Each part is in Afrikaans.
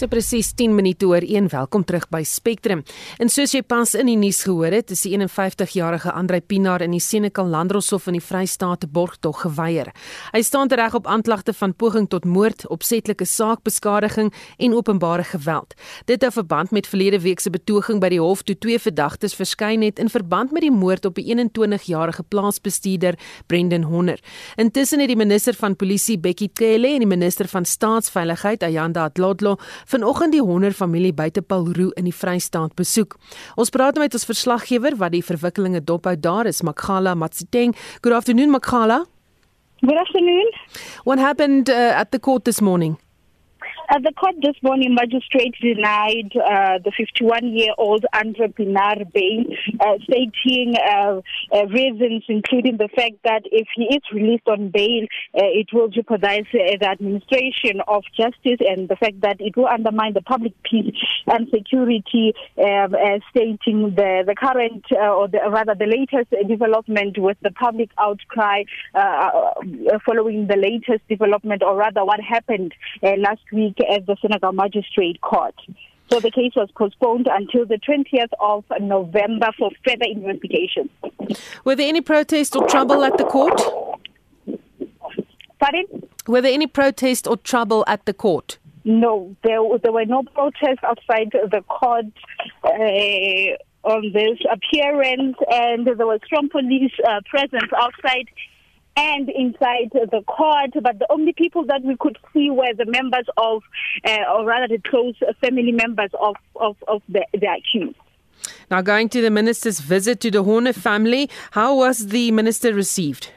So presies 10 minute oor 1. Welkom terug by Spectrum. En soos jy pas in die nuus gehoor het, is die 51-jarige Andrei Pinaar in die Senekal Landdroshof in die Vrystaat borgtog geweier. Hy staan tereg op aanklagte van poging tot moord, opsetlike saakbeskadiging en openbare geweld. Dit het verband met verlede week se betoging by die hof toe twee verdagtes verskyn het in verband met die moord op 'n 21-jarige plaasbestuurder, Brendan Honner. Intussen het die minister van Polisie, Bekkie Cele, en die minister van Staatsveiligheid, Ayanda Dlodlo, vanoggend die Honder familie buite Paulroo in die Vrystaat besoek. Ons praat nou met ons verslaggewer wat die verwikkelinge dophou daar is, Makgala Matsiteng. Good afternoon Makgala. Good afternoon. What happened uh, at the court this morning? At the court this morning, magistrate denied uh, the 51-year-old entrepreneur bail, uh, stating uh, uh, reasons, including the fact that if he is released on bail, uh, it will jeopardize uh, the administration of justice and the fact that it will undermine the public peace and security, stating the, the current, or the, rather the latest development with the public outcry following the latest development, or rather what happened last week at the Senegal Magistrate Court. So the case was postponed until the 20th of November for further investigation. Were there any protests or trouble at the court? Pardon? Were there any protests or trouble at the court? No, there, there were no protests outside the court. Uh, on this appearance, and there was strong police uh, presence outside and inside the court, but the only people that we could see were the members of, uh, or rather the close family members of, of, of the, the accused. Now, going to the minister's visit to the Horner family, how was the minister received?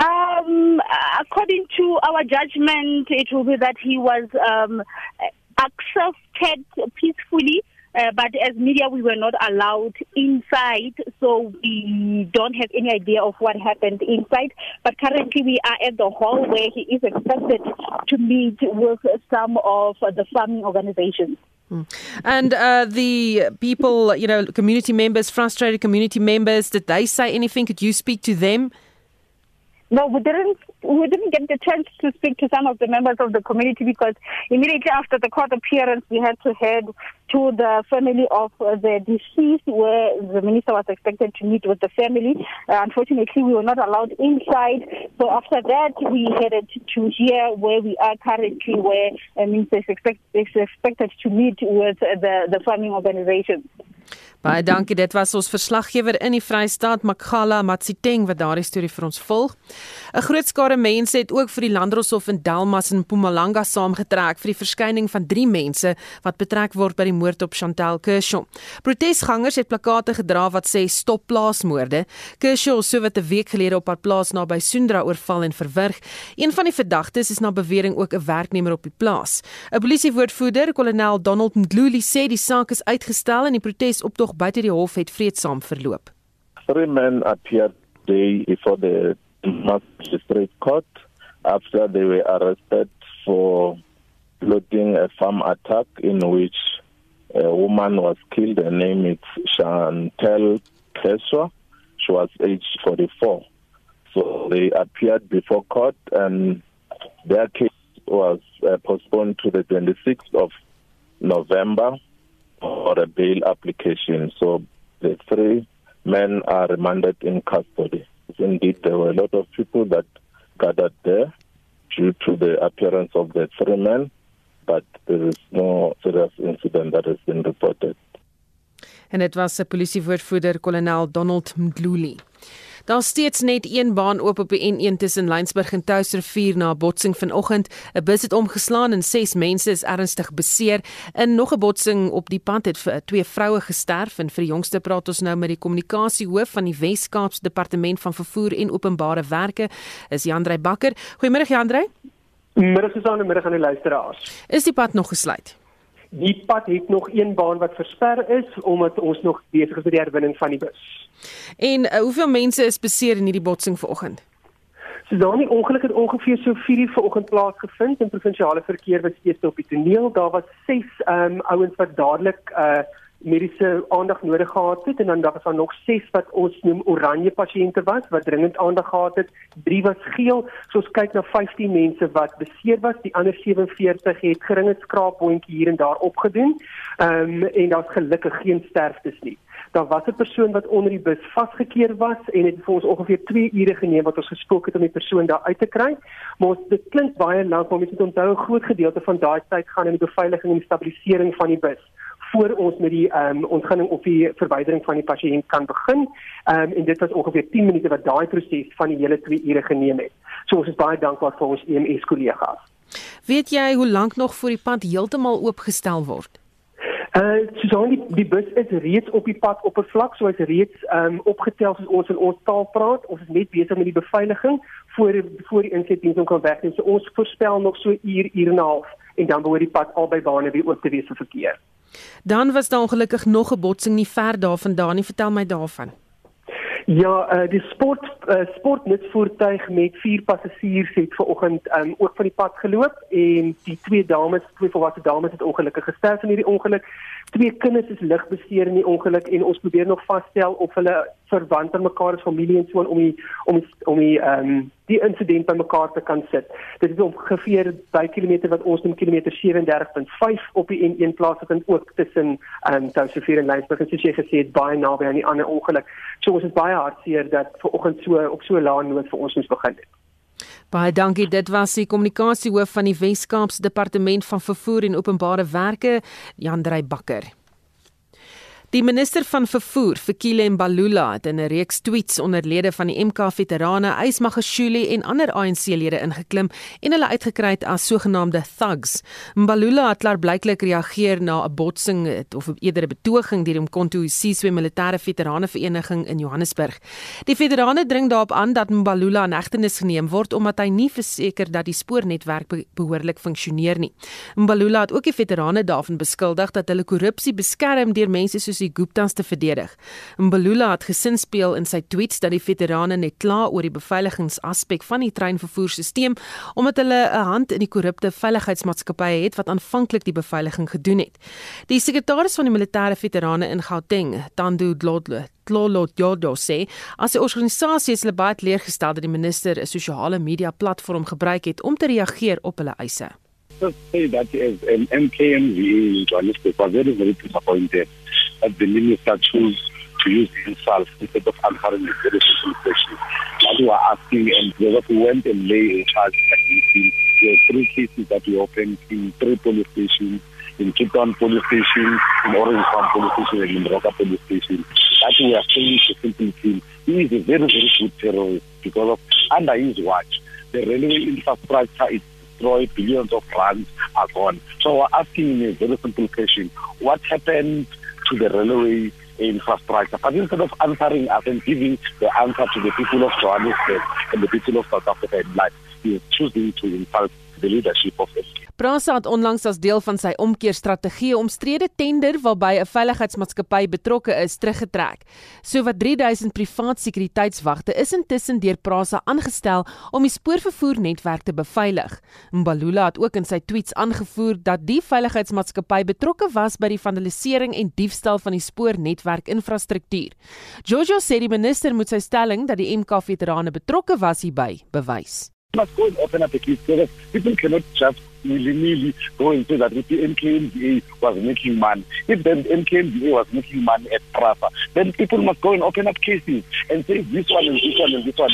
Um, according to our judgment, it will be that he was um, accepted peacefully Uh, but as media, we were not allowed inside, so we don't have any idea of what happened inside. But currently, we are at the hall where he is expected to meet with some of the farming organizations. Hmm. And uh, the people, you know, community members, frustrated community members, did they say anything? Could you speak to them? No, we didn't. We didn't get the chance to speak to some of the members of the community because immediately after the court appearance, we had to head to the family of the deceased, where the minister was expected to meet with the family. Uh, unfortunately, we were not allowed inside. So after that, we headed to here, where we are currently, where the minister is, expect, is expected to meet with the the farming organizations. Baie dankie. Dit was ons verslaggewer in die Vrystaat, Makgala Matsiteng wat daardie storie vir ons volg. 'n Groot skare mense het ook vir die Landdroshof in Delmas in Mpumalanga saamgetrek vir die verskyning van 3 mense wat betrek word by die moord op Chantel Kershaw. Protesgangers het plakate gedra wat sê stop plaasmoorde. Kershaw sou wat 'n week gelede op haar plaas naby Sundra oorval en verwrig. Een van die verdagtes is na bewering ook 'n werknemer op die plaas. 'n Polisiewoordvoerder, kolonel Donald Mdluli, sê die saak is uitgestel en die protesoptog tog buite die hof het vreedsaam verloop. Three men appeared day before the magistrate court after they were arrested for plotting a farm attack in which a woman was killed. Her name is Chantel Keswa. She was aged 44. So they appeared before court and their case was uh, postponed to the 26th of November for a bail application. So the three men are remanded in custody. Indeed, there were a lot of people that gathered there due to the appearance of the three men, but there is no serious incident that has been reported. En dit was 'n polisiewoordvoerder, kolonel Donald Mdluli. Daar's steeds net een baan oop op die N1 tussen Lensburg en Touwsrivier na 'n botsing vanoggend. 'n Bus het omgeslaan en 6 mense is ernstig beseer. In nog 'n botsing op die pad het twee vroue gesterf en vir die jongste praat ons nou met die kommunikasiehoof van die Wes-Kaapse Departement van Vervoer en Openbare Werke, is Jandrey Bakker. Goeiemôre Jandrey. Middag Susan en middag aan die luisteraars. Is die pad nog gesluit? Die pad het nog een baan wat versper is omdat ons nog besig is met die herwinning van die bus. En uh, hoeveel mense is beseer in hierdie botsing vanoggend? So dan die ongeluk het ongeveer so 4 uur vanoggend plaasgevind in provinsiale verkeer was steeds op die toneel. Daar was 6 ehm um, ouens wat dadelik uh mediese aandag nodig gehad het en dan daar was daar nog 6 wat ons noem oranje pasiënte was wat dringend aandag gehad het. 3 was geel. So ons kyk na 15 mense wat beseer was. Die ander 47 het geringe skraapwondjie hier en daar opgedoen. Ehm um, en daar's gelukkig geen sterftes nie. Daar was 'n persoon wat onder die bus vasgekeer was en dit het vir ons ongeveer 2 ure geneem wat ons gespook het om die persoon daar uit te kry. Maar ons, dit klink baie lank, maar mens moet onthou 'n groot gedeelte van daai tyd gaan in die beveiliging en die stabilisering van die bus voor ons met die ehm um, ontginning of die verwydering van die pasiënt kan begin. Ehm um, en dit was ongeveer 10 minute wat daai proses van die hele 2 ure geneem het. So ons is baie dankbaar vir ons EMS kollegas. Weet jy hoe lank nog voor die pad heeltemal oopgestel word? Uh so die die bus is reeds op die pad oppervlak, so hy's reeds ehm um, opgetel soos ons in ons taal praat. Ons is net besig met die beveiliging voor voor die insetdiens kan wegneem. So ons voorspel nog so uur uur en 'n half en dan behoort die pad albei bane weer oop te wees vir verkeer. Dan was daar ongelukkig nog 'n botsing nie ver daarvandaan nie. Vertel my daarvan. Ja, uh, die sport uh, sportnutsvoertuig met vier passasiers het vanoggend um, ook van die pad geloop en die twee dames, twee volwasse dames het ongelukkig gesterf in hierdie ongeluk. Twee kinders is lig beseer in die ongeluk en ons probeer nog vasstel of hulle verwant aan mekaar as familie en so om die om die, om die ehm um, die insident by mekaar te kan sit. Dit is ongeveer by kilometer wat ons noem kilometer 37.5 op die N1 plaas wat dan ook tussen ehm um, Touwsrivier en Lensburg en soos jy gesê het baie naby aan die ander ongeluk. So ons is baie hartseer dat ver oggend so op so laat noot vir ons moes begin het. Baie dankie. Dit was die kommunikasiehoof van die Wes-Kaapse Departement van Vervoer en Openbare Werke, Jan Drey Bakker. Die minister van vervoer, Fikile Mbalula, het in 'n reeks tweets onder lede van die MK veterane, Ysmagashule en ander ANC-lede ingeklim en hulle uitgekry as sogenaamde thugs. Mbalula het klaarblyklik reageer na 'n botsing of eerder 'n betoging deur die Mkhonto Siswe Militêre Veterane Vereniging in Johannesburg. Die veterane dring daarop aan dat Mbalula in hegtenis geneem word omdat hy nie verseker dat die spoornetwerk be behoorlik funksioneer nie. Mbalula het ook die veterane daarvan beskuldig dat hulle korrupsie beskerm deur mense soos die Guptas te verdedig. Mbalula het gesin speel in sy tweets dat die veterane net kla oor die beveiligingsaspek van die treinvervoerstelsel omdat hulle 'n hand in die korrupte veiligheidsmaatskappye het wat aanvanklik die beveiliging gedoen het. Die sekretaris van die militêre veterane in Gauteng, Tando Dlodlo, Tlolo Jodo sê as 'n organisasie is hulle baie leergestel dat die minister 'n sosiale media platform gebruik het om te reageer op hulle eise. Say that as an MKMV Johannesburg was very very disappointed that the minister chose to use himself instead of answering the very simple question that we are asking and whether we went and lay a charge against There are three cases that we opened in three police stations, in Town police station, in Orange Farm police station, and in Roka police station. That we are saying to simply kill. He is a very, very good terrorist because of under his watch, the railway infrastructure is destroyed, billions of rands are gone. So we're asking a very simple question. What happened to the railway infrastructure. But instead of answering us and giving the answer to the people of Johannesburg and the people of South Africa in life, he is choosing to insult the leadership of the Prasa het onlangs as deel van sy omkeerstrategie omstrede tender waarby 'n veiligheidsmaatskappy betrokke is teruggetrek. Sowat 3000 privaat sekuriteitswagte is intussen deur Prasa aangestel om die spoorvervoernetwerk te beveilig. Mbalula het ook in sy tweets aangevoer dat die veiligheidsmaatskappy betrokke was by die vandalisering en diefstal van die spoornetwerk infrastruktuur. Jojo sê die minister moet sy stelling dat die MK veterane betrokke was hierby bewys. Must go and open up a case because people cannot just willy-nilly go and say that if the MKMDA was making money. If then MKMDA was making money at Prafa, then people must go and open up cases and say this one and this one and this one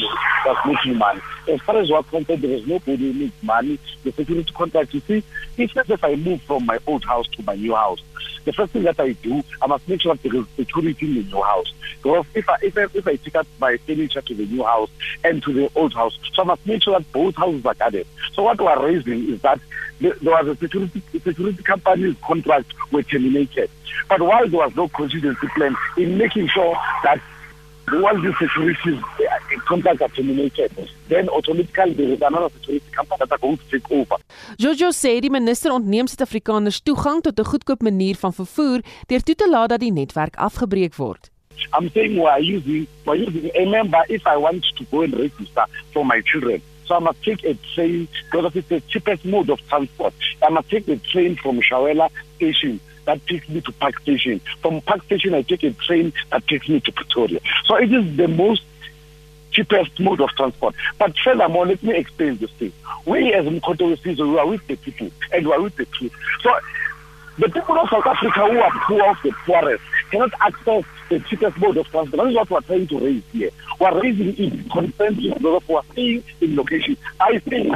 was making money. As far as we're concerned, there is nobody who needs money. The security contract, you see, if if I move from my old house to my new house, the first thing that I do, I must make sure that there is security in the new house. Because if I, if I, if I take up my furniture to the new house and to the old house, so I must make sure that both houses are guarded. So what we are raising is that there was a security, security company's contract were terminated. But while there was no contingency plan in making sure that once the security uh, contracts are terminated, then automatically there is another security company that are going to take over. Jojo sê die minister ontneem Suid-Afrikaners toegang tot 'n goedkoop manier van vervoer deur toe te laat dat die netwerk afgebreek word. I'm saying we are using we are using a member if I want to go and register for my children So I must take a train because it's the cheapest mode of transport. I must take the train from Shawela station that takes me to Park Station. From Park Station, I take a train that takes me to Pretoria. So it is the most cheapest mode of transport. But furthermore, let me explain this thing. We as Mkoto we are with the people and we are with the truth. So the people of South Africa who are poor of the poorest cannot access the cheapest mode of transport. That is what we are trying to raise here. We are raising it constantly because we are staying in location. I think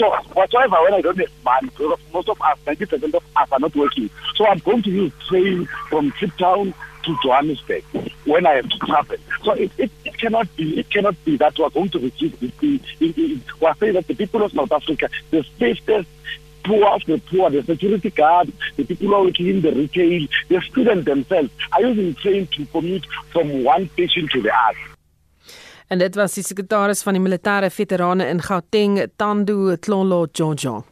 so whatsoever when I don't have money, most of us, 90% of us are not working. So I'm going to use train from Cape Town to Johannesburg when I have to travel. So it, it, it cannot be it cannot be that we're going to reduce this. We're saying that the people of South Africa, the safest poor of the poor, the security guards, the people who are working in the retail, the students themselves are using train to commute from one station to the other. En dit was die sekretaris van die militêre veterane in Gauteng, Tando Tlolo Jojo.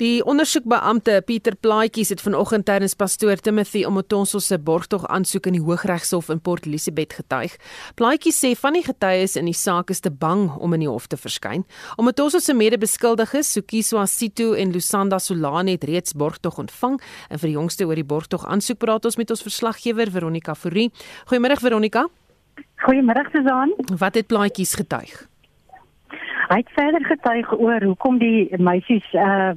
Die ondersoekbeampte Pieter Plaatjies het vanoggend tydens pastoor Timothy Omotonso se borgtog aansoek in die Hooggeregshof in Port Elizabeth getuig. Plaatjies sê van die getuies in die saak is te bang om in die hof te verskyn. Omotonso se mede-beskuldiges, Sukiso Asitu en Lusanda Solane het reeds borgtog ontvang en vir die jongste oor die borgtog aansoek praat ons met ons verslaggewer Veronica Fourie. Goeiemôre Veronica. Goeiemôre Susan. Wat het plaatjies getuig? Hy het verder getuig oor hoekom die meisies uh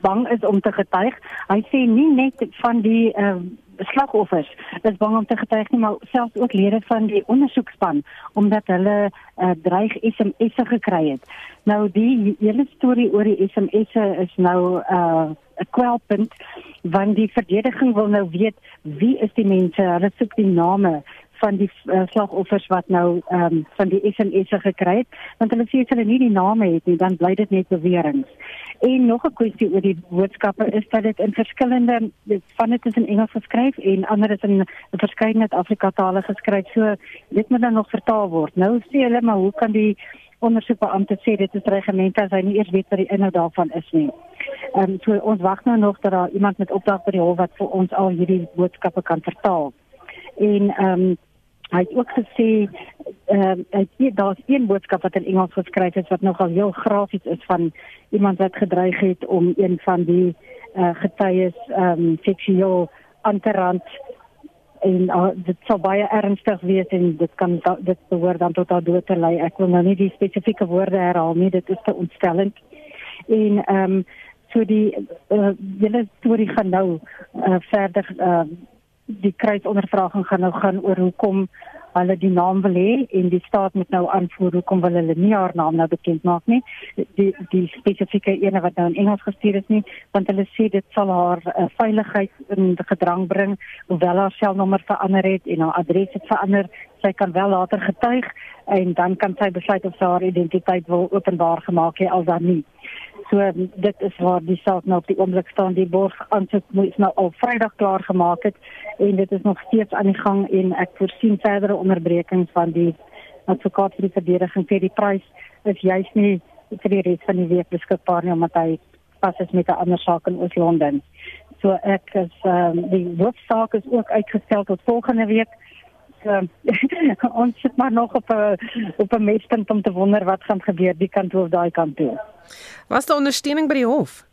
bang is om te getuig. Hy sê nie net van die uh slagoffers is bang om te getuig nie, maar selfs ook lede van die ondersoekspan omdat hulle uh, dreig SMS'e gekry het. Nou die hele storie oor die SMS'e is nou uh, 'n kwelpunt want die verdediging wil nou weet wie is die mense? Hulle soek die name van die uh, slagoffers wat nou ehm um, van die SMS'e gekry het want hulle sê as hulle nie die name het nie dan bly dit net beweringe. En nog 'n kwessie oor die boodskappe is dat dit in verskillende van dit is in Engels geskryf en ander is in verskeidenheid Afrika tale geskryf. So dit moet dan nog vertaal word. Nou sê hulle maar hoe kan die ondersoekbeampte sê dit is regamente as hy nie eers weet wat die inhoud daarvan is nie. Ehm um, so ons wag nou nog dat daar iemand met opdrag by die hof wat vir ons al hierdie boodskappe kan vertaal. En ehm um, Hy het ook gesê ehm uh, daar's een boodskap wat in Engels geskryf is wat nogal heel grafies is van iemand wat gedreig het om een van die uh, getuies ehm um, seksueel aan te rand en uh, dit sou baie ernstig wees en dit kan dit behoort dan tot dood te lei. Ek wil nou nie die spesifieke woorde herhaal nie, dit is te ontstellend. En ehm um, so die uh, hele storie gaan nou uh, verder ehm uh, die kruisondervraging gaan nou gaan oor hoekom hulle die naam wil hê en die staat moet nou aanvoer hoekom wil hulle nie haar naam nou bekend maak nie. Die die spesifieke ene wat nou in Engels gestuur is nie want hulle sê dit sal haar uh, veiligheid in gedrang bring hoewel haar selnommer verander het en haar adres het verander sy kan wel later getuig en dan kan sy besluit of sy haar identiteit wil openbaar gemaak het al dan nie So dit is waar die saak nou op die oomblik staan. Die borg aansoek moet nou al Vrydag klaar gemaak het en dit is nog steeds aan die gang en ek voorsien verdere onderbrekings van die advokaat vir die verdediging vir die prys is juis nie vir die res van die week beskikbaar nie omdat hy pas is met 'n ander saak in Oos-London. So ek is um, die hoofsaak is ook uitgestel tot volgende week uh, ons sit maar nog op 'n op 'n mespunt om te wonder wat gaan gebeur die kant toe of daai kant toe. Was daar ondersteuning by die hof?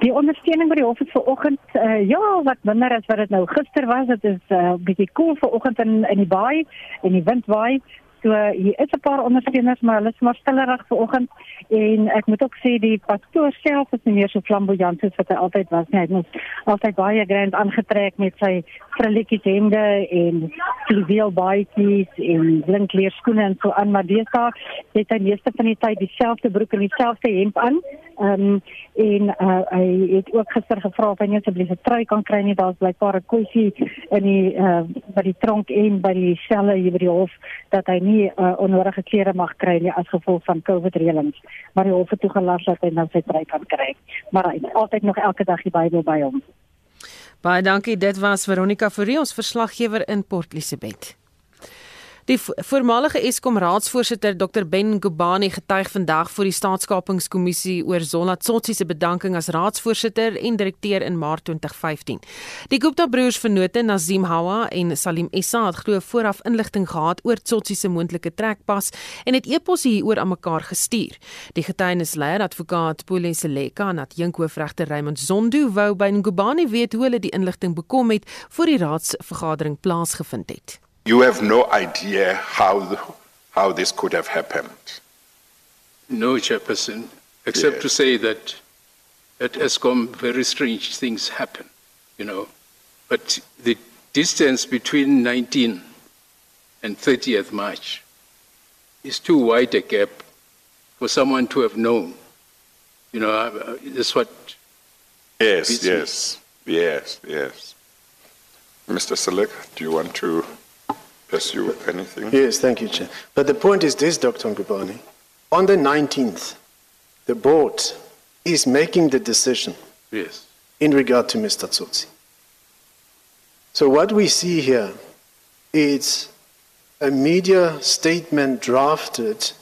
Die ondersteuning by die hof is vanoggend uh, ja, wat minder as wat dit nou gister was. Dit is 'n uh, bietjie koel cool vanoggend in in die baai en die wind waai. So hier is 'n paar ondersteuners, maar hulle is maar stillerig vanoggend en ek moet ook sê die pastoor self is nie meer so flamboyant soos wat hy altyd was nie. Hy het ons altyd baie grand aangetrek met sy frilletjies hemde en fluweel baadjies en blinkleer skoene en so aan, maar deesdae het hy meeste van die tyd dieselfde broek en dieselfde hemp aan. Ehm um, en uh, hy het ook gister gevra of hy net asseblief 'n trui kan kry nie. Daar's blykbaar 'n kwessie in die uh, by die tronk en by die selle hier by die hof dat hy nie uh, onnodige klere mag kry nie as gevolg van COVID reëlings. Maar die hof het toegelaat dat hy nou sy trui kan kry. Maar hy het altyd nog elke dag die Bybel by hom. Baie dankie. Dit was Veronica Fourie, ons verslaggewer in Port Elizabeth. Die voormalige Eskom raadsvoorsitter Dr Ben Ngubane getuig vandag voor die staatskapingskommissie oor Zola Tsotsi se bedanking as raadsvoorsitter en direkteur in Maart 2015. Die Gupta broers vennote Nazim Hawa en Salim Essa het glo vooraf inligting gehad oor Tsotsi se moontlike trekpas en het e-pos hieroor aan mekaar gestuur. Die getuienisleier advokaat Pule Seleka en adjunkhoofregter Raymond Zondo wou by Ngubane weet hoe hulle die inligting bekom het voor die raadsvergadering plaasgevind het. You have no idea how how this could have happened. No, Chairperson, except yes. to say that at ESCOM very strange things happen, you know. But the distance between 19 and 30th March is too wide a gap for someone to have known. You know, uh, that's what. Yes, yes, yes, yes. Mr. Selek, do you want to pursue anything? Yes, thank you, Chair. But the point is this, Dr. Ngubani. On the 19th, the board is making the decision yes. in regard to Mr. Tsotsi. So what we see here is a media statement drafted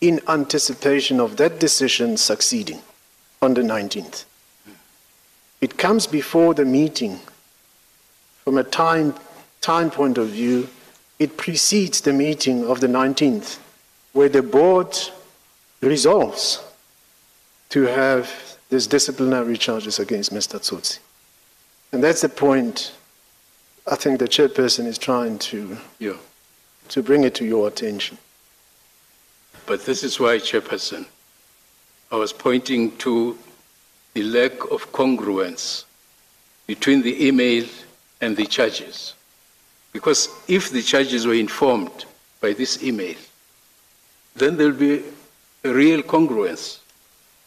in anticipation of that decision succeeding on the 19th. It comes before the meeting from a time, time point of view it precedes the meeting of the 19th, where the board resolves to have these disciplinary charges against Mr. Tsotsi. And that's the point I think the chairperson is trying to, yeah. to bring it to your attention. But this is why, chairperson, I was pointing to the lack of congruence between the email and the charges. Because if the charges were informed by this email, then there'll be a real congruence.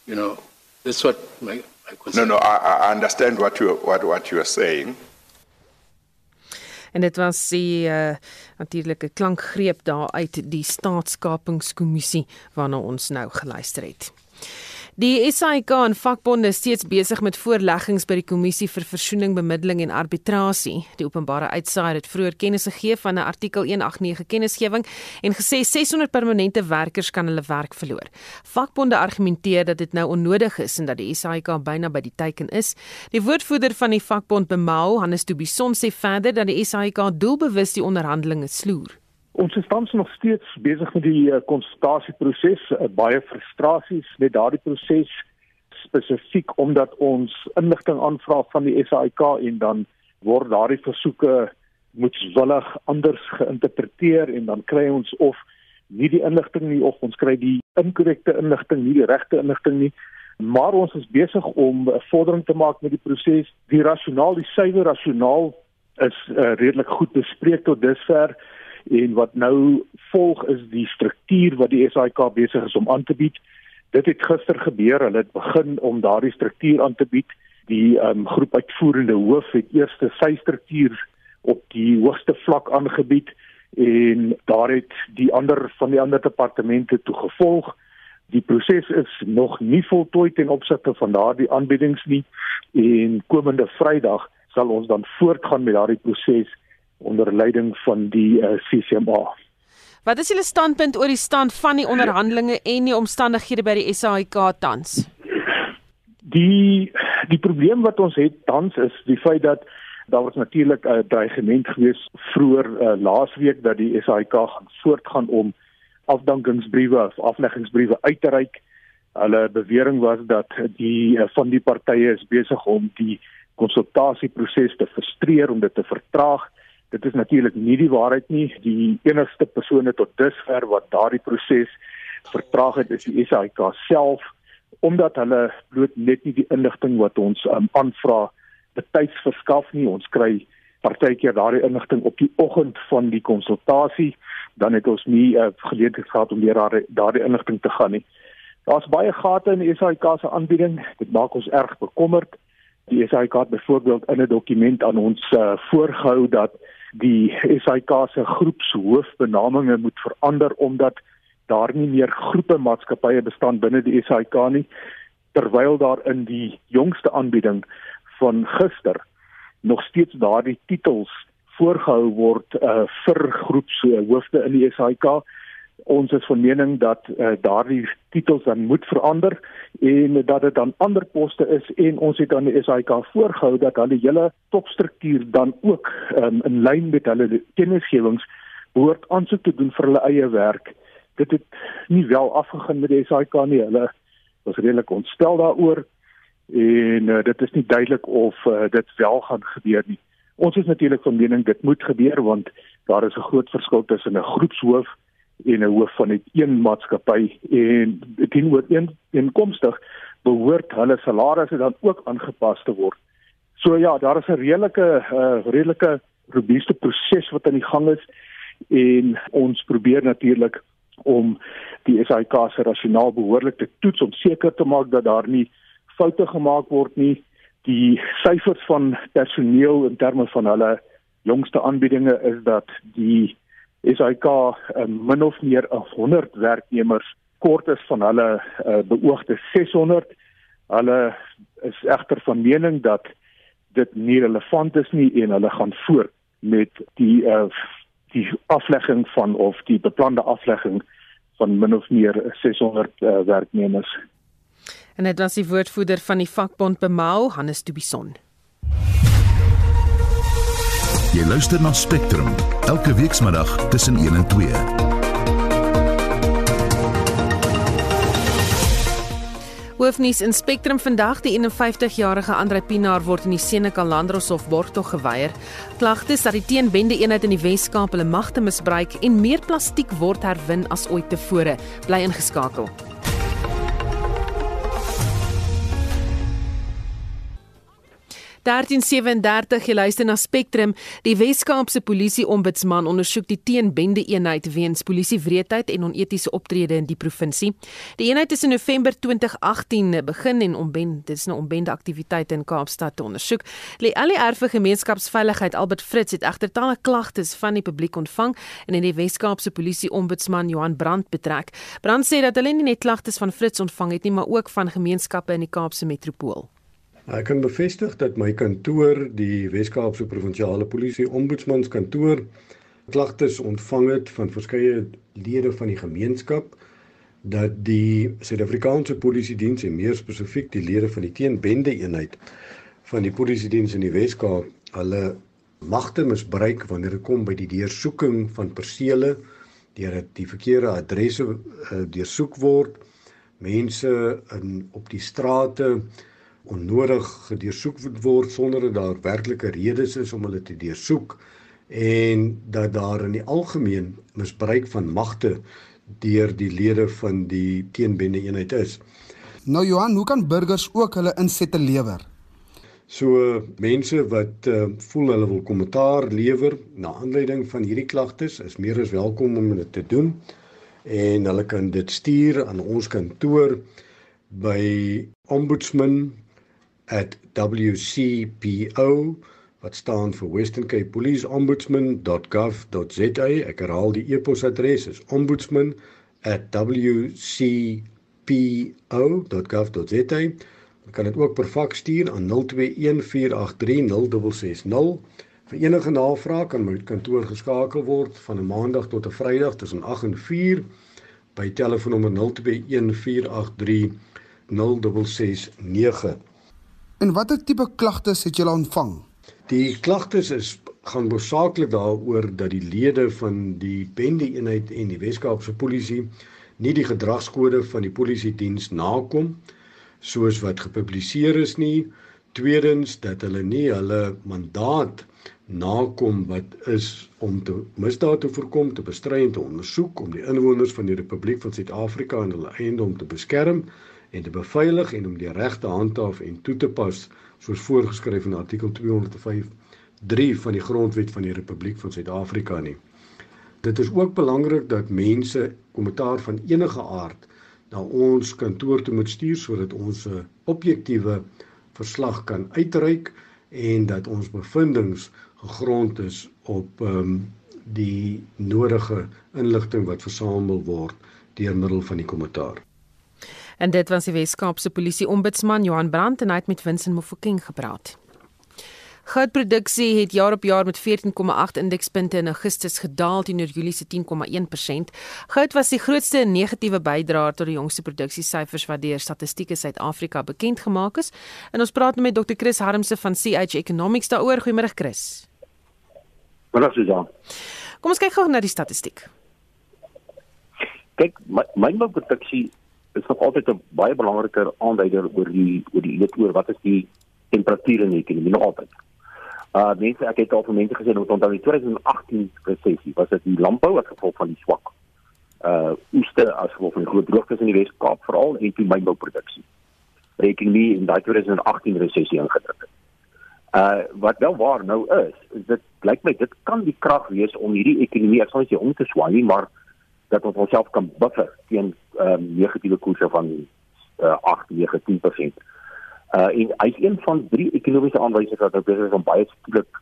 You know, that's what my, my concern. No, no, I, I understand what you what what you are saying. En dit was die uh, natuurlike klankgreep daar uit die staatskapingskommissie waarna ons nou geluister het. Die SAIK en vakbonde is steeds besig met voorleggings by die kommissie vir versoening, bemiddeling en arbitrasie. Die openbare uitsaaier het vroeër kennis gegee van 'n artikel 189 kennisgewing en gesê 600 permanente werkers kan hulle werk verloor. Vakbonde argumenteer dat dit nou onnodig is en dat die SAIK byna by die teiken is. Die woordvoerder van die vakbond Bemau, Hannes Tobison sê verder dat die SAIK doelbewus die onderhandelinge sloer. Ons is tans nog steeds besig met die uh, konsultasieproses, uh, baie frustrasies met daardie proses spesifiek omdat ons inligting aanvra van die SAIK en dan word daardie versoeke moetswillig anders geïnterpreteer en dan kry ons of nie die inligting nie of ons kry die inkorrekte inligting, nie die regte inligting nie. Maar ons is besig om 'n vordering te maak met die proses. Die rasionaal, die suiwer rasionaal is uh, redelik goed bespreek tot dusver en wat nou volg is die struktuur wat die SAIK besig is om aan te bied. Dit het gister gebeur. Hulle het begin om daardie struktuur aan te bied. Die um, groep uitvoerende hoof het eers sy struktuur op die hoogste vlak aangebied en daar het die ander van die ander departemente toe gevolg. Die proses is nog nie voltooi ten opsigte van daardie aanbiedings nie en komende Vrydag sal ons dan voortgaan met daardie proses onder leiding van die uh, eh, CCMA. Wat is julle standpunt oor die stand van die onderhandelinge en die omstandighede by die SAIK tans? Die die probleem wat ons het tans is die feit dat daar was natuurlik 'n uh, dreigement gewees vroeër uh, laasweek dat die SAIK gaan voortgaan om afdankingsbriewe of afleggingsbriewe uit te reik. Hulle bewering was dat die uh, van die partye is besig om die konsultasieproses te frustreer om dit te vertraag Dit is natuurlik nie die waarheid nie. Die enigste persone tot dusver wat daardie proses vertraag het, is die SAIK self omdat hulle bloot net nie die inligting wat ons um, aanvra betyds verskaf nie. Ons kry partykeer daardie inligting op die oggend van die konsultasie, dan het ons nie uh, geleentheid gehad om weer daardie daardie inligting te gaan nie. Daar's baie gate in die SAIK se aanbieding. Dit maak ons erg bekommerd. Die SAIK het byvoorbeeld in 'n dokument aan ons uh, voorgehou dat die SAIK se groepshoofbenaminge moet verander omdat daar nie meer groepe maatskappye bestaan binne die SAIK nie terwyl daar in die jongste aanbieding van gister nog steeds daardie titels voorgehou word uh, vir groepshoofde in die SAIK. Ons is van mening dat uh, daardie titels dan moet verander en dat dit dan ander poste is en ons het aan die SAIK voorgehou dat hulle hele topstruktuur dan ook um, in lyn met hulle kennisgewings behoort aansoek te doen vir hulle eie werk. Dit het nie wel afgegaan met die SAIK nie. Hulle was redelik ontstel daaroor en uh, dit is nie duidelik of uh, dit wel gaan gebeur nie. Ons is natuurlik van mening dit moet gebeur want daar is 'n groot verskil tussen 'n groepshoof en 'n hoof van 'n maatskappy en teenoor een inkomstig behoort hulle salarisse dan ook aangepas te word. So ja, daar is 'n redelike uh, redelike robuuste proses wat aan die gang is en ons probeer natuurlik om die SAIK se rasionaal behoorlik te toets om seker te maak dat daar nie foute gemaak word nie die syfers van personeel in terme van hulle jongste aanbiedinge is dat die SAIK um, min of meer 100 werknemers kort is van hulle uh, beoogde 600. Hulle is egter van mening dat dit nie relevant is nie en hulle gaan voort met die uh, die aflegging van of die beplande aflegging van min of meer 600 uh, werknemers. En dit was die woordvoerder van die vakbond Bemau, Hannes Dubison. Jy luister na Spectrum elke weekmiddag tussen 1 en 2. Hoofnuus in Spectrum vandag die 51-jarige Andre Pinaar word in die Senekal Landroshof borgtog geweier. Klagtes dat die teenbende eenheid in die Wes-Kaap hulle magte misbruik en meer plastiek word herwin as ooit tevore, bly ingeskakel. 1337 jy luister na Spectrum. Die Wes-Kaapse Polisie Ombudsman ondersoek die teenbende eenheid weens polisiewreedheid en onetiese optrede in die provinsie. Die eenheid is in November 2018 begin en ombend dit is 'n ombende aktiwiteit in Kaapstad te ondersoek. Die ALR vir gemeenskapsveiligheid Albert Fritz het egter talle klagtes van die publiek ontvang en in die Wes-Kaapse Polisie Ombudsman Johan Brandt betrek. Brandt sê dat hulle nie net klagtes van Fritz ontvang het nie, maar ook van gemeenskappe in die Kaapse metropool. Ek kan bevestig dat my kantoor, die Wes-Kaapse Provinsiale Polisie Ombudsmanskantoor, klagtes ontvang het van verskeie lede van die gemeenskap dat die Suid-Afrikaanse Polisie Diens en meer spesifiek die lede van die teenbende eenheid van die Polisie Diens in die Wes-Kaap hulle magte misbruik wanneer dit kom by die deursoeking van persele deur dit die verkeerde adresse uh, deursoek word mense in op die strate onnodig gedeursoek word sonder dat daar werklike redes is om hulle te deursoek en dat daar in die algemeen misbruik van magte deur die lede van die teenbende eenheid is. Nou Johan, hoe kan burgers ook hulle insette lewer? So mense wat uh, voel hulle wil kommentaar lewer na aanleiding van hierdie klagtes is meer as welkom om dit te doen en hulle kan dit stuur aan ons kantoor by ombudsman at wcpo wat staan vir Western Cape Police Ombudsman.gov.za. Ek herhaal die e-posadres is ombudsman@wcpo.gov.za. Jy kan dit ook per faks stuur aan 0214830660. Vir enige navrae kan my kantoor geskakel word van 'n maandag tot 'n Vrydag tussen 8 en 4 by telefoonnommer 0214830669. En watter tipe klagtes het julle ontvang? Die klagtes is gaan hoofsaaklik daaroor dat die lede van die bende eenheid en die Wes-Kaapse polisie nie die gedragskode van die polisie diens nakom soos wat gepubliseer is nie. Tweedens dat hulle nie hulle mandaat nakom wat is om te misdaad te voorkom, te bestry en te ondersoek om die inwoners van die Republiek van Suid-Afrika en hulle eiendom te beskerm en te beveilig en om die reg te handhaaf en toe te pas soos voorgeskryf in artikel 205 3 van die grondwet van die Republiek van Suid-Afrika nie. Dit is ook belangrik dat mense kommentaar van enige aard na ons kantoor toe moet stuur sodat ons 'n objektiewe verslag kan uitreik en dat ons bevindinge gegrond is op ehm um, die nodige inligting wat versamel word deur middel van die kommentaar. En dit was die Weskaapse Polisie Ombudsman Johan Brandt en hy het met Vincent Mofokeng gepraat. Goudproduksie het jaar op jaar met 14,8 indekspunte in Augustus gedaal teenoor Julie se 10,1%. Goud was die grootste negatiewe bydraer tot die jongste produksiesyfers wat deur Statistiek Suid-Afrika bekend gemaak is. En ons praat nou met Dr. Chris Harmse van CH Economics daaroor. Goeiemôre Chris. Goeiemôre Susan. Kom ons kyk gou na die statistiek. Kyk, mynbouproduksie is nog altyd 'n baie belangriker aanduider oor die oor die weet oor wat is die temperatuur in die ekonomie nog altyd. Uh mense ek het al vir mense gesê dat onthou die 2018 resessie was dit die landbou as gevolg van die swak uh oeste as gevolg van die groot droogtes in die Wes-Kaap veral en die mynbouproduksie. Rekening nie in daai 2018 resessie ingedruk het. Uh wat wel waar nou is, is dit blyk my dit kan die krag wees om hierdie ekonomie as ons jy om te swaai nie, maar dat ons onsself kan buffer teen ehm um, negatiewe koerse van uh 8, 9, 10%. Uh en hy is een van drie ekonomiese aanwysers wat nou besig is om baie skielik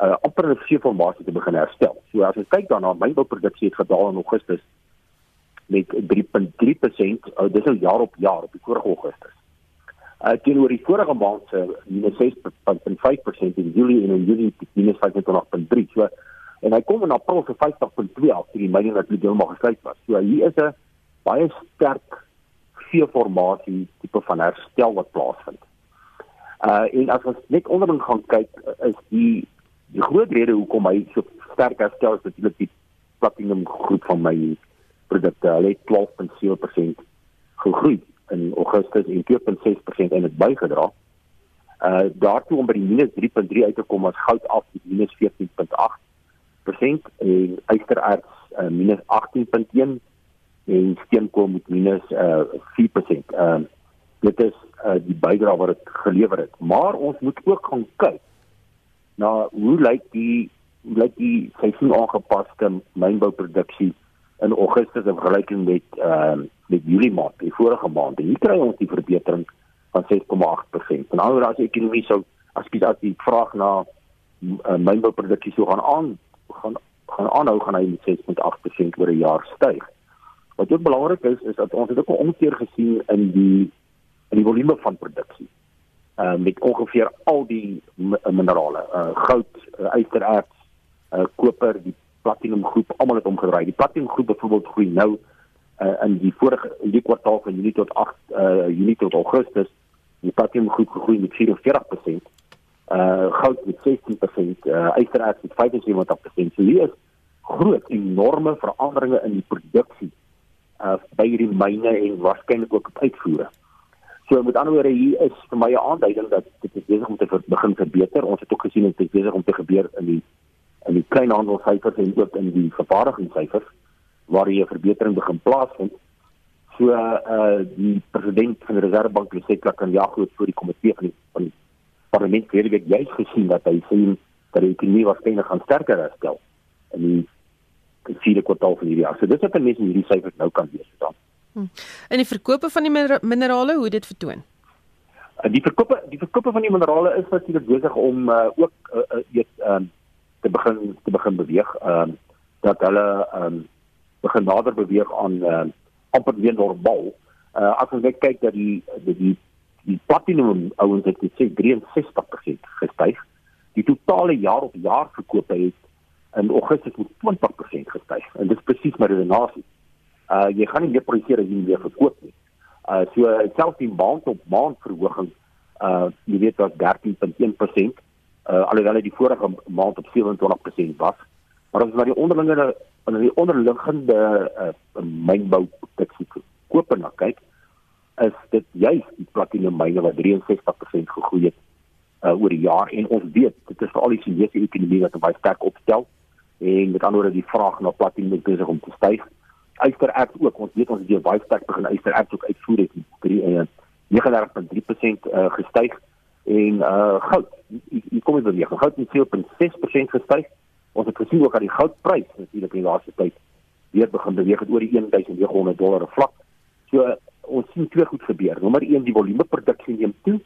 uh amper 'n seeformasie te begin herstel. So as ons kyk daarna, mynbouproduksie het gedaal in Augustus met 3.3%, uh, dis nou jaar op jaar op die vorige Augustus. Uh teenoor die vorige maand se minus 6.5% in Julie en in Julie minus 25.3. So en hy kom in April se 50.2 af, die myne wat net heeltemal gesluit was. So hier is 'n baie sterk veeformasie tipe van herstel wat plaasvind. Uh en as ons net onderin gaan kyk is die die groot rede hoekom hy so sterk herstel is natuurlik die platinum groep van my produkte. Hulle het 12.7% gegroei in Augustus en 2.6% en dit bygedra. Uh daartoe om by die minus 3.3 uit te kom as goud af minus 14.8% en ystererts uh, minus 18.1 en steenkool met minus uh 4%. Ehm uh, dit is uh die bydrae wat dit gelewer het. Maar ons moet ook gaan kyk na hoe lyk die hoe lyk die seisoen aangepaste mynbouproduksie in Augustus in vergelyking met ehm uh, met Julie maand, die vorige maand. En hier kry ons die verbetering van 6,8%. En nou as die ekonomie sou as jy as die vraag na uh, mynbouproduksie sou gaan aan gaan gaan aanhou gaan hy met 6,8% oor 'n jaar styg. Wat ook belangrik is is dat ons het ook 'n omkeer gesien in die in die volume van produksie. Uh met ongeveer al die minerale, uh goud, uh, ystererts, uh koper, die platinum groep almal het omgedraai. Die platinum groep byvoorbeeld groei nou uh in die vorige in die kwartaal van Junie tot 8 uh Junie tot Augustus, die platinum groep gegroei met 44%. Uh goud met 16%, uh ystererts met 75%. So hier is groot enorme veranderinge in die produksie uh by hierdie myne en waarskynlik ook op uitvoere. So met ander woorde hier is vir my 'n aanduiding dat dit besig om te ver, begin verbeter. Ons het ook gesien dit is besig om te gebeur in die in die kleinhandelsyfers en ook in die vervaardigingssyfers waar hier 'n verbetering begin plaasvind. So uh die president van die Reservebank het gesê dat kan ja goed vir die komitee van die, van die parlement hierdie week juist gesien dat hy sien dat die ekonomie waarskynlik gaan sterker herstel in die vierde kwartaal van hierdie jaar. So dis wat mense in hierdie syfers nou kan lees dan. Hm. En die verkope van die minerale, hoe dit vertoon? Uh, die verkope die verkope van die minerale is natuurlik besig om uh, ook uh, uh, weet ehm um, te begin te begin beweeg. Ehm um, dat hulle ehm um, begin nader beweeg aan uh, amper weer normaal. Uh, as ons net kyk dat die die die, die platinum ouens het gesê 63% gestyg. Die totale jaar op jaar verkope het in Augustus met 20% gestyg. En dit is presies my redenasie. Uh jy gaan nie meer produseer as jy nie meer verkoop nie. Uh so selfs die maand op maand verhoging uh jy weet wat 13.1% uh alhoewel dit die vorige maand op 27% was. Maar as jy na die onderlinge van die onderliggende uh mynbou koop na kyk, is dit juist die platinum myne wat 63% gegroei het uh oor die jaar en ons weet dit is veral die Chinese ekonomie wat baie sterk opstel en met ander woorde die vraag na platinum besig om te styg. Ystererts ook, ons weet ons het baie sterk begin ystererts ook uitvoer het met 39.3% uh, gestyg en uh goud, hier kom dit weer. Goud het 4.6% gestyg. Ons het gesien ook dat die goudprys natuurlik in die laaste tyd weer begin beweeg het oor die 1900 dollar vlak. So ons sien twee goed gebeur. Nommer 1 die volume produksie neem toe.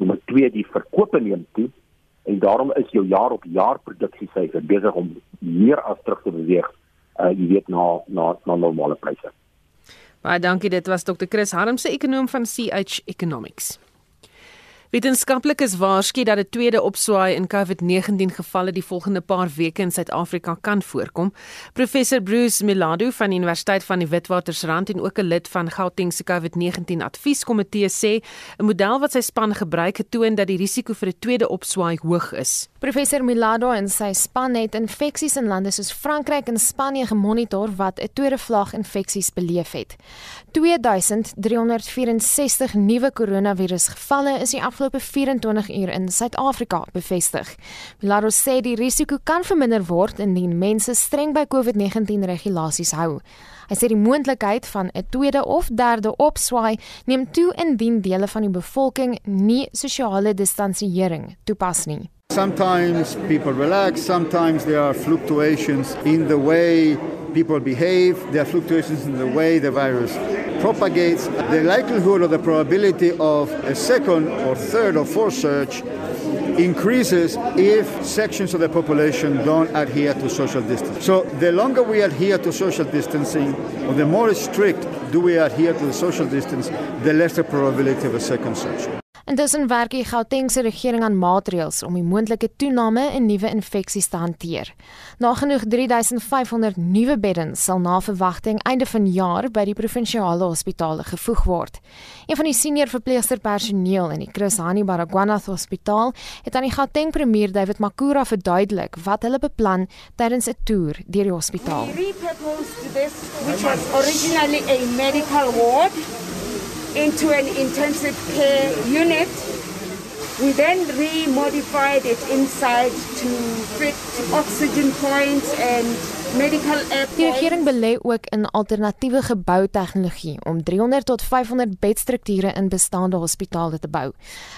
Nommer 2 die verkope neem toe en daarom is jou jaar op jaar produksiesyfer besig om meer as terug te beweeg uh jy weet na na na normale pryse. Baie dankie dit was Dr Chris Harmse ekonom van CH Economics. Wetenskaplikes waarsku dat 'n tweede opswaai in COVID-19 gevalle die volgende paar weke in Suid-Afrika kan voorkom. Professor Bruce Milado van die Universiteit van die Witwatersrand en ook 'n lid van Gauteng se COVID-19 advieskomitee sê 'n model wat sy span gebruik het toon dat die risiko vir 'n tweede opswaai hoog is. Professor Milado en sy span het infeksies in lande soos Frankryk en Spanje gemonitor wat 'n tweede vlaag infeksies beleef het. 2364 nuwe koronavirusgevalle is die afgelope 24 uur in Suid-Afrika bevestig. Milaro sê die risiko kan verminder word indien mense streng by COVID-19 regulasies hou. Hy sê die moontlikheid van 'n tweede of derde opswaai neem toe indien dele van die bevolking nie sosiale distansiering toepas nie. Sometimes people relax, sometimes there are fluctuations in the way people behave, there are fluctuations in the way the virus propagates. The likelihood or the probability of a second or third or fourth surge increases if sections of the population don't adhere to social distancing. So the longer we adhere to social distancing, or the more strict do we adhere to the social distance, the less the probability of a second surge. Intussen werk die Gautengse regering aan maatreëls om die moontlike toename in nuwe infeksies te hanteer. Nagenoeg 3500 nuwe beddens sal na verwagting einde van jaar by die provinsiale hospitale gevoeg word. Een van die senior verpleegster personeel in die Chris Hani Baragwanath Hospitaal het aan die Gauteng premier David Makura verduidelik wat hulle beplan tydens 'n toer deur die hospitaal. This, which was originally a medical ward into an intensive care unit. We then remodified it inside to fit oxygen points and medical air Die regering belê ook in alternatiewe geboutegnologie om 300 tot 500 bedstrukture in bestaande hospitale te bou.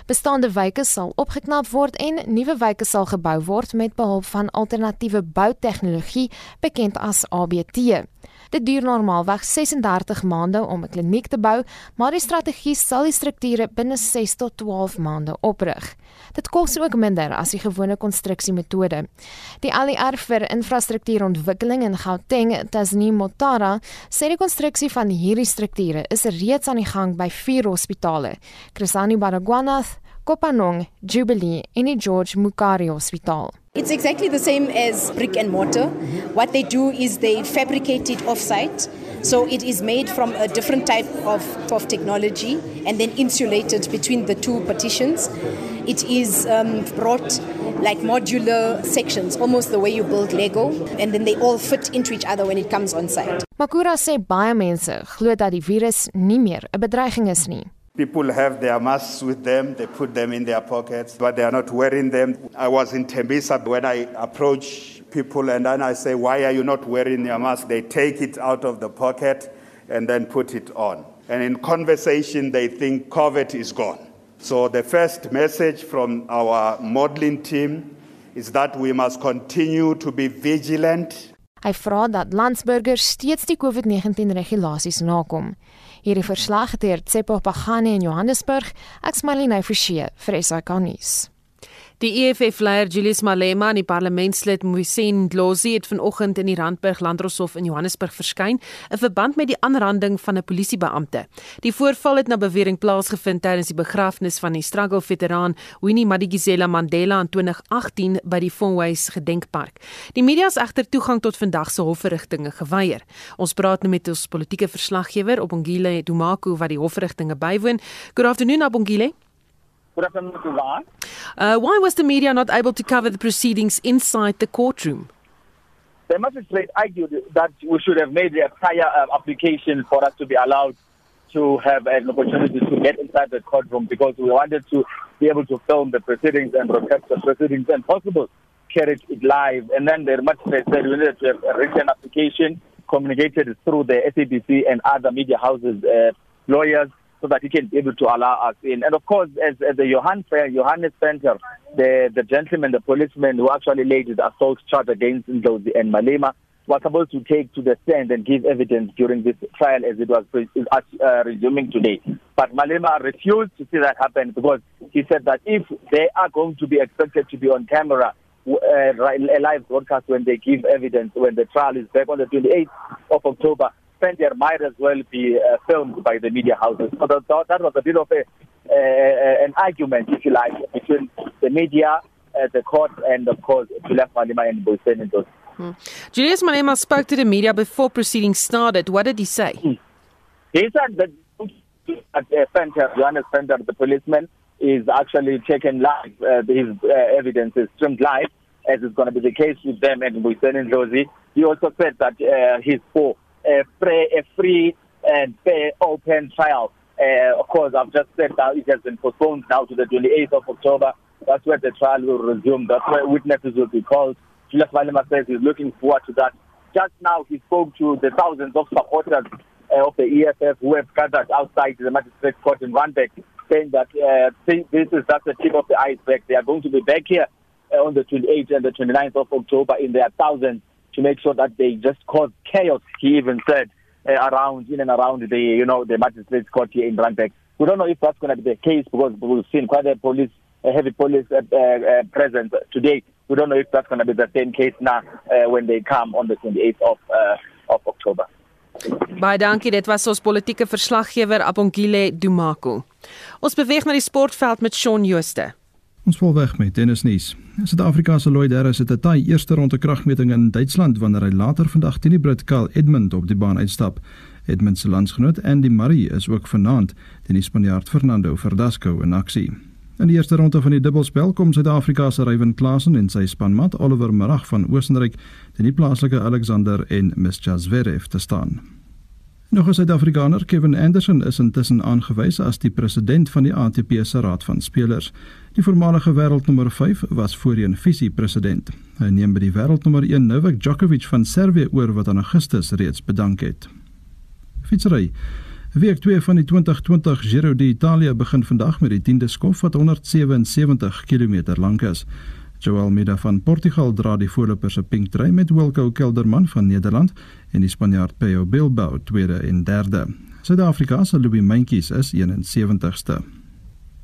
Bestaande wyke sal opgeknap word en nuwe wyke sal gebou word met behulp van alternatiewe boutegnologie bekend as ABT. Dit duur normaalweg 36 maande om 'n kliniek te bou, maar die strategie sal die strukture binne 6 tot 12 maande oprig. Dit kos ook minder as die gewone konstruksiemetode. Die ALR vir infrastruktuurontwikkeling in Gauteng, Tasneem Motara, sê die konstruksie van hierdie strukture is reeds aan die gang by vier hospitale: Krisani Baragwanath, Kopanong, Jubilee en die George Mukari Hospitaal. It's exactly the same as brick and mortar. What they do is they fabricate it offsite. So it is made from a different type of, of technology and then insulated between the two partitions. It is um, brought like modular sections, almost the way you build Lego, and then they all fit into each other when it comes on site. Makura sê baie mense glo dat die virus nie meer 'n bedreiging is nie. People have their masks with them, they put them in their pockets, but they are not wearing them. I was in Tembisa when I approach people and then I say, Why are you not wearing your mask? They take it out of the pocket and then put it on. And in conversation, they think COVID is gone. So the first message from our modeling team is that we must continue to be vigilant. Hy vra landsburgers steeds die COVID-19 regulasies nakom. Hierdie verslag deur Tsepo Pagani in Johannesburg, ek's Marlene Forsie vir SAK nuus. Die EFF-leier Julius Malema en die parlementslid Moisien Dlozi het vanoggend in die Randburg Landdroshof in Johannesburg verskyn in verband met die aanranding van 'n polisiebeampte. Die voorval het na bewering plaasgevind tydens die begrafnis van die struggle-veteraan Winnie Madikizela Mandela in 2018 by die Fonways Gedenkpark. Die media is egter toegang tot vandag se hofverrigtinge geweier. Ons praat nou met ons politieke verslaggewer op Ongile Dumako wat die hofverrigtinge bywoon. Good afternoon, Abongile. Good afternoon. Uh, why was the media not able to cover the proceedings inside the courtroom? The magistrate argued that we should have made a prior uh, application for us to be allowed to have an opportunity to get inside the courtroom because we wanted to be able to film the proceedings and broadcast the proceedings and possible carry it live. And then the magistrate said we needed to have a written application communicated through the SABC and other media houses, uh, lawyers, so that he can be able to allow us in. And of course, as, as the Johann, Johannes Center, the, the gentleman, the policeman who actually laid the assault charge against Ndlozi and Malema, was supposed to take to the stand and give evidence during this trial as it was uh, resuming today. But Malema refused to see that happen because he said that if they are going to be expected to be on camera, uh, a live broadcast when they give evidence, when the trial is back on the 28th of October, there might as well be uh, filmed by the media houses. So that, that was a bit of a, uh, an argument, if you like, between the media, uh, the court, and of course, Julius Malema and Boysen Ndlozi. Hmm. Julius Malema spoke to the media before proceedings started. What did he say? He said that at uh, Fenter, Johannes Fenter, the policeman, is actually taken live. Uh, his uh, evidence is streamed live, as is going to be the case with them and with Senin Josie. He also said that uh, he's for a free, a free and fair, open trial. Uh, of course, I've just said that it has been postponed now to the 28th of October. That's where the trial will resume. That's where witnesses will be called. Julius Malema says he's looking forward to that. Just now, he spoke to the thousands of supporters uh, of the EFF who have gathered outside the magistrate court in Randburg, saying that uh, this is just the tip of the iceberg. They are going to be back here uh, on the 28th and the 29th of October in their thousands to make sure that they just cause chaos. He even said uh, around in and around the you know the magistrates court here in Randburg. We don't know if that's going to be the case because we've seen quite a police, a heavy police uh, uh, presence today. We don't know if that's going to be the same case now uh, when they come on the 28th of uh, of October. Baie dankie, dit was ons politieke verslaggewer Abongile Dumako. Ons beweeg na die sportveld met Shaun Jooste. Ons vol weg met tennisnuus. Suid-Afrika se Lloyd Harris het 'n taai eerste ronde kragmeting in Duitsland wanneer hy later vandag teen die Brit Carl Edmund op die baan uitstap. Edmund se landsgenoot Andy Murray is ook vanaand teen die Spanjaard Fernando Verdasco in aksie. In die eerste ronde van die dubbelspel kom Suid-Afrika se Ryan Klassen en sy spanmaat Oliver Marag van Oostenryk teen die plaaslike Alexander en Mischa Zverev te staan. Nog 'n Suid-Afrikaner, Kevin Anderson, is intussen aangewys as die president van die ATP se Raad van Spelers. Die voormalige wêreldnommer 5 was voorheen visie-president. Hy neem by die wêreldnommer 1 Novak Djokovic van Servië oor wat in Augustus reeds bedank het. Fietsry Week 2 van die 2020 Giro d'Italia begin vandag met die 10de skof wat 177 km lank is. Joel Mida van Portugal dra die voorloper se pink trui met Wilco Kelderman van Nederland en die Spanjaard Peo Bilbao tweede en derde. Suid-Afrika se Louis Mentjes is 71ste.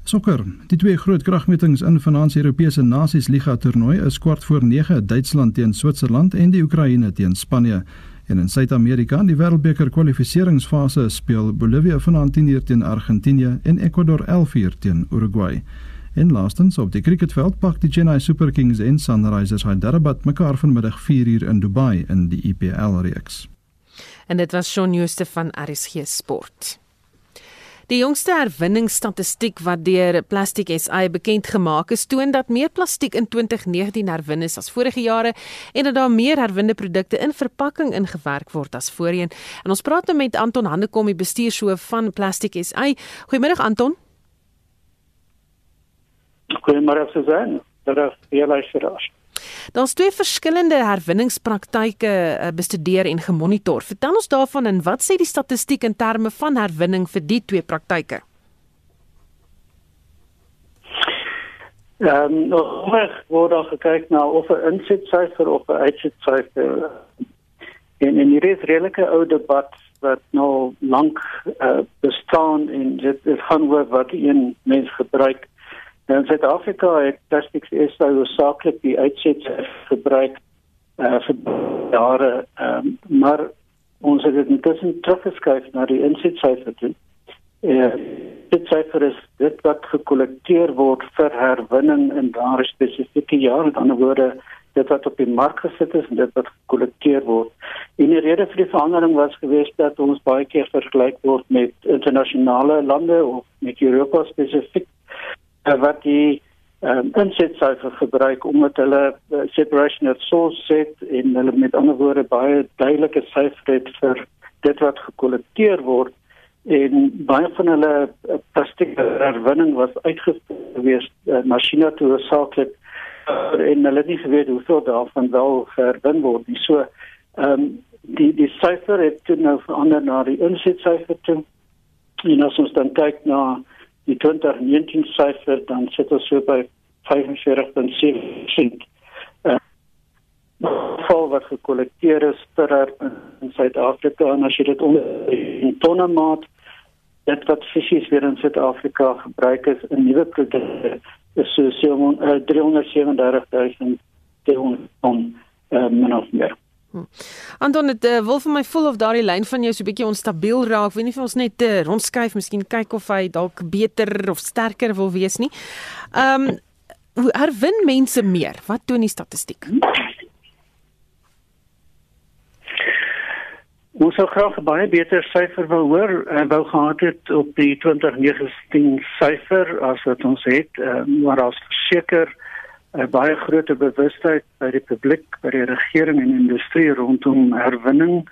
Sokker. Die twee groot kragmetings in vanaand se Europese Nasies Liga toernooi is kwart voor 9 Duitsland teen Switserland en die Oekraïne teen Spanje. En in Suid-Amerika, die Wêreldbeker kwalifikasiefase speel Bolivia vanaand teen Argentinië en Ecuador 11 teen Uruguay. En laastens op die cricketveld pak die Chennai Super Kings en Sunrisers Hyderabad mekaar vanmiddag 4 uur in Dubai in die IPL reeks. En dit was Shaun Jooste van RSG Sport. Die jongste herwinningsstatistiek wat deur Plastic SA bekend gemaak is, toon dat meer plastiek in 2019 herwin is as vorige jare en dat daar meer herwinde produkte in verpakking ingewerk word as voorheen. En ons praat nou met Anton Handekom, die bestuurshoof van Plastic SA. Goeiemôre Anton. Goeiemôre Susan. Dit is baie lekker. Daar's twee verskillende herwinningspraktyke uh, bestudeer en gemonitor. Vertel ons daarvan en wat sê die statistiek in terme van herwinning vir die twee praktyke? Ehm um, nog word daar gekyk na of 'n insetsyfer of 'n uitsetsyfer en en hier is redelike ou debat wat nou lank uh, bestaan en dit gaan oor wat een mens gebruik In Suid-Afrika het Plastics SA hoofsaaklik die uitset gebruik uh vir jare, um, maar ons het dit intussen teruggeskuif na die insetsyfer toe. Uh dit syfer is dit wat gekollekteer word vir herwinning in daardie spesifieke jaar, met ander woorde dit wat op die mark gesit is en dit wat gekollekteer word. En die rede vir die verandering was geweest dat ons baie keer vergelyk word met internasionale lande of met Europa spesifiek wat die um, insetsyfer gebruik omdat hulle uh, separation of source set en hulle met ander woorde baie duidelike syfer het vir dit wat gekollekteer word en baie van hulle uh, plastiek herwinning was uitgevoer gewees uh, masjiene toe saaklik uh, en hulle het nie geweet hoeveel daarvan wel herwin word nie. So um, die die syfer het toe nou verander na die insetsyfer toe. En as ons dan kyk na die 2019 syfer dan sit ons so by 45.7%. Uh, vol wat gekollekteer is per in Suid-Afrika en as jy dit onder in tonne maat dit wat fisies weer in Suid-Afrika gebruik is in nuwe produkte is so 337.000 ton uh, min of meer. Hm. Anton, dit uh, wil vir my voel of daardie lyn van jou so 'n bietjie onstabiel raak. Weet nie of ons net uh, rondskuif, miskien kyk of hy dalk beter of sterker wil wees nie. Ehm um, herwin mense meer? Wat toon die statistiek? Ons sou graag baie beter syfer wou hoor en wou gehad het op die 2019 syfer as wat ons het, uh, maar as seker 'n baie groot bewustheid by die publiek, by die regering en industrie rondom herwinning,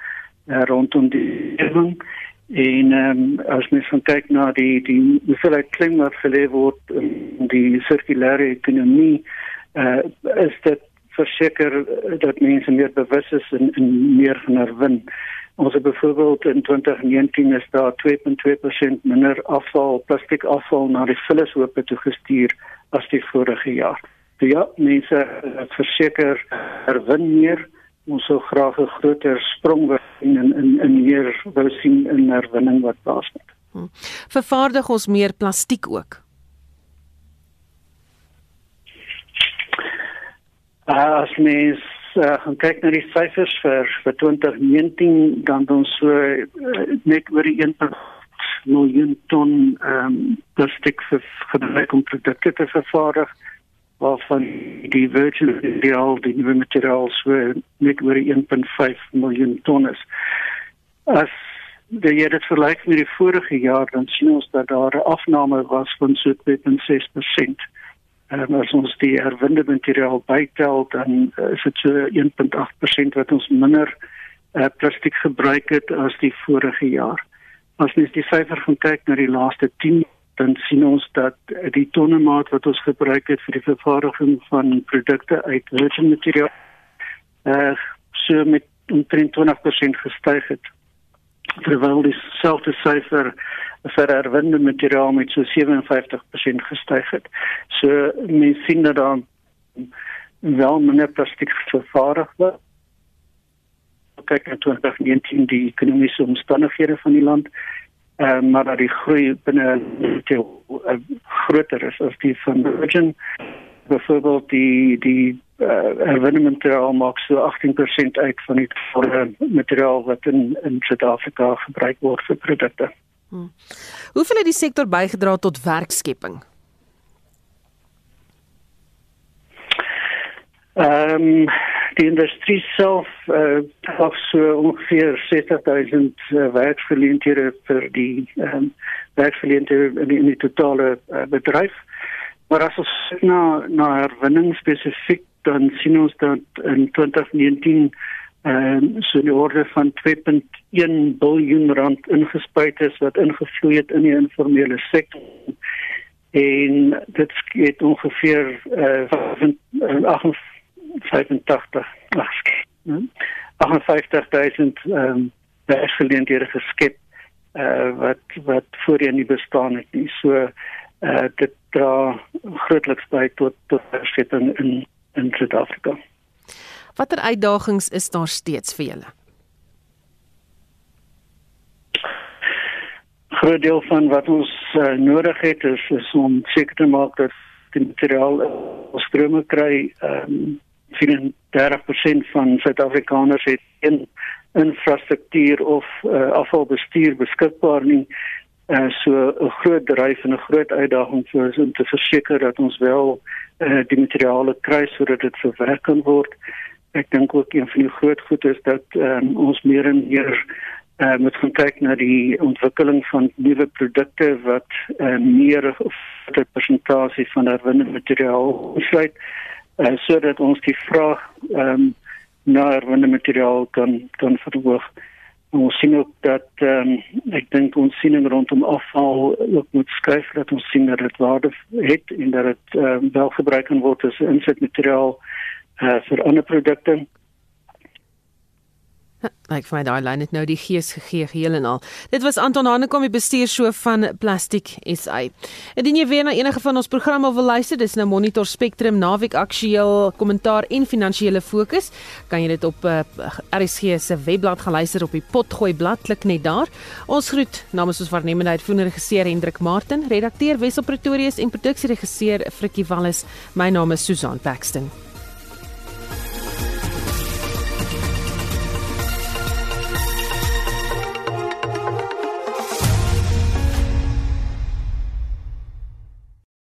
uh, rondom die herwinning en um, as mens van kyk na die die hoeveelheid klim wat geleef word in die sirkulêre ekonomie, uh, is dit verseker dat mense meer bewus is en, en meer gaan herwin. Ons het byvoorbeeld in 2019 is daar 2.2% minder afval, plastiek afval na die vullishope toe gestuur as die vorige jaar. So ja, mense het verseker herwin meer. Ons sou graag 'n groter sprong wil in in in meer wou sien in herwinning wat plaasvind. Hm. Vervaardig ons meer plastiek ook? Uh, as mens uh, gaan kyk na die syfers vir vir 2019 dan ons so uh, net oor die 1 miljoen ton ehm um, plastiek vir gebruik om produkte te vervaardig waarvan die virgin materiaal die nuwe materiaal so net oor 1.5 miljoen ton is. As die jaar dit vergelyk met die vorige jaar dan sien ons dat daar 'n afname was van so 2.6%. En as ons die herwinde materiaal bytel dan uh, is dit so 1.8% wat ons minder uh, plastiek gebruik het as die vorige jaar. As mens die syfer gaan kyk na die laaste 10 dan sien ons dat die tonnemaat wat ons gebruik het vir die vervaardiging van produkte uit virgin materiaal uh, so met omtrent 20% gestyg het. Terwyl dieselfde syfer vir herwinde materiaal met so 57% gestyg het. So mens sien dat daar wel minder plastiek vervaardig word. Kyk na 2019 die ekonomiese omstandighede van die land. Ehm uh, maar dat die groei binne die uh, groter is as die van Virgin. Byvoorbeeld die die uh, herwinde materiaal maak so 18% uit van die materiaal wat in in Suid-Afrika gebruik word vir produkte. Hmm. Hoeveel het die sektor bygedra tot werkskepping? Ehm um, die industrie self uh, het so ongeveer 60000 uh, werksgeleenthede vir die ehm um, werksgeleenthede in die, in die totale uh, bedryf. Maar as ons na na herwinning spesifiek dan sien ons dat in 2019 ehm um, so die orde van 2.1 miljard rand ingespuit is wat ingevloei het in die informele sektor en dit skiet ongeveer uh, 85 85000 ehm werksgeleenthede geskep uh, wat wat voorheen nie bestaan het nie so uh, dit dra grootliks by tot tot versketting in in Suid-Afrika Watter uitdagings is daar steeds vir julle? Groot deel van wat ons uh, nodig het is, is om seker te maak dat die materiaal ons strome kry. Ehm um, 34% van Suid-Afrikaners het een infrastruktuur of uh, afvalbestuur beskikbaar nie. Uh, so 'n groot dryf en 'n groot uitdaging vir ons om te verseker dat ons wel uh, die materiale kry sodat dit verwerk kan word ek dink ook een van die groot goed is dat um, ons meer en meer uh, moet gaan kyk na die ontwikkeling van nuwe produkte wat uh, meer of 'n persentasie van herwinne materiaal insluit uh, sodat ons die vraag um, na herwinne materiaal kan kan verhoog. Ons sien ook dat um, ek dink ons siening rondom afval ook moet skuif dat ons sien dat dit waarde het en dat dit um, wel gebruik kan word as insetmateriaal uh, vir ander produkte. Ek vir my daai lyn het nou die gees gegee geheel en al. Dit was Anton Hanekom die bestuurshoof van Plastic SA. Indien jy weer na enige van ons programme wil luister, dis nou Monitor Spectrum naweek aktueel kommentaar en finansiële fokus, kan jy dit op uh, eh, RSG se webblad gaan luister op die potgooi blad klik net daar. Ons groet namens ons waarnemende uitvoerende regisseur Hendrik Martin, redakteur Wessel Pretorius en produksieregisseur Frikkie Wallis. My naam is Susan Paxton.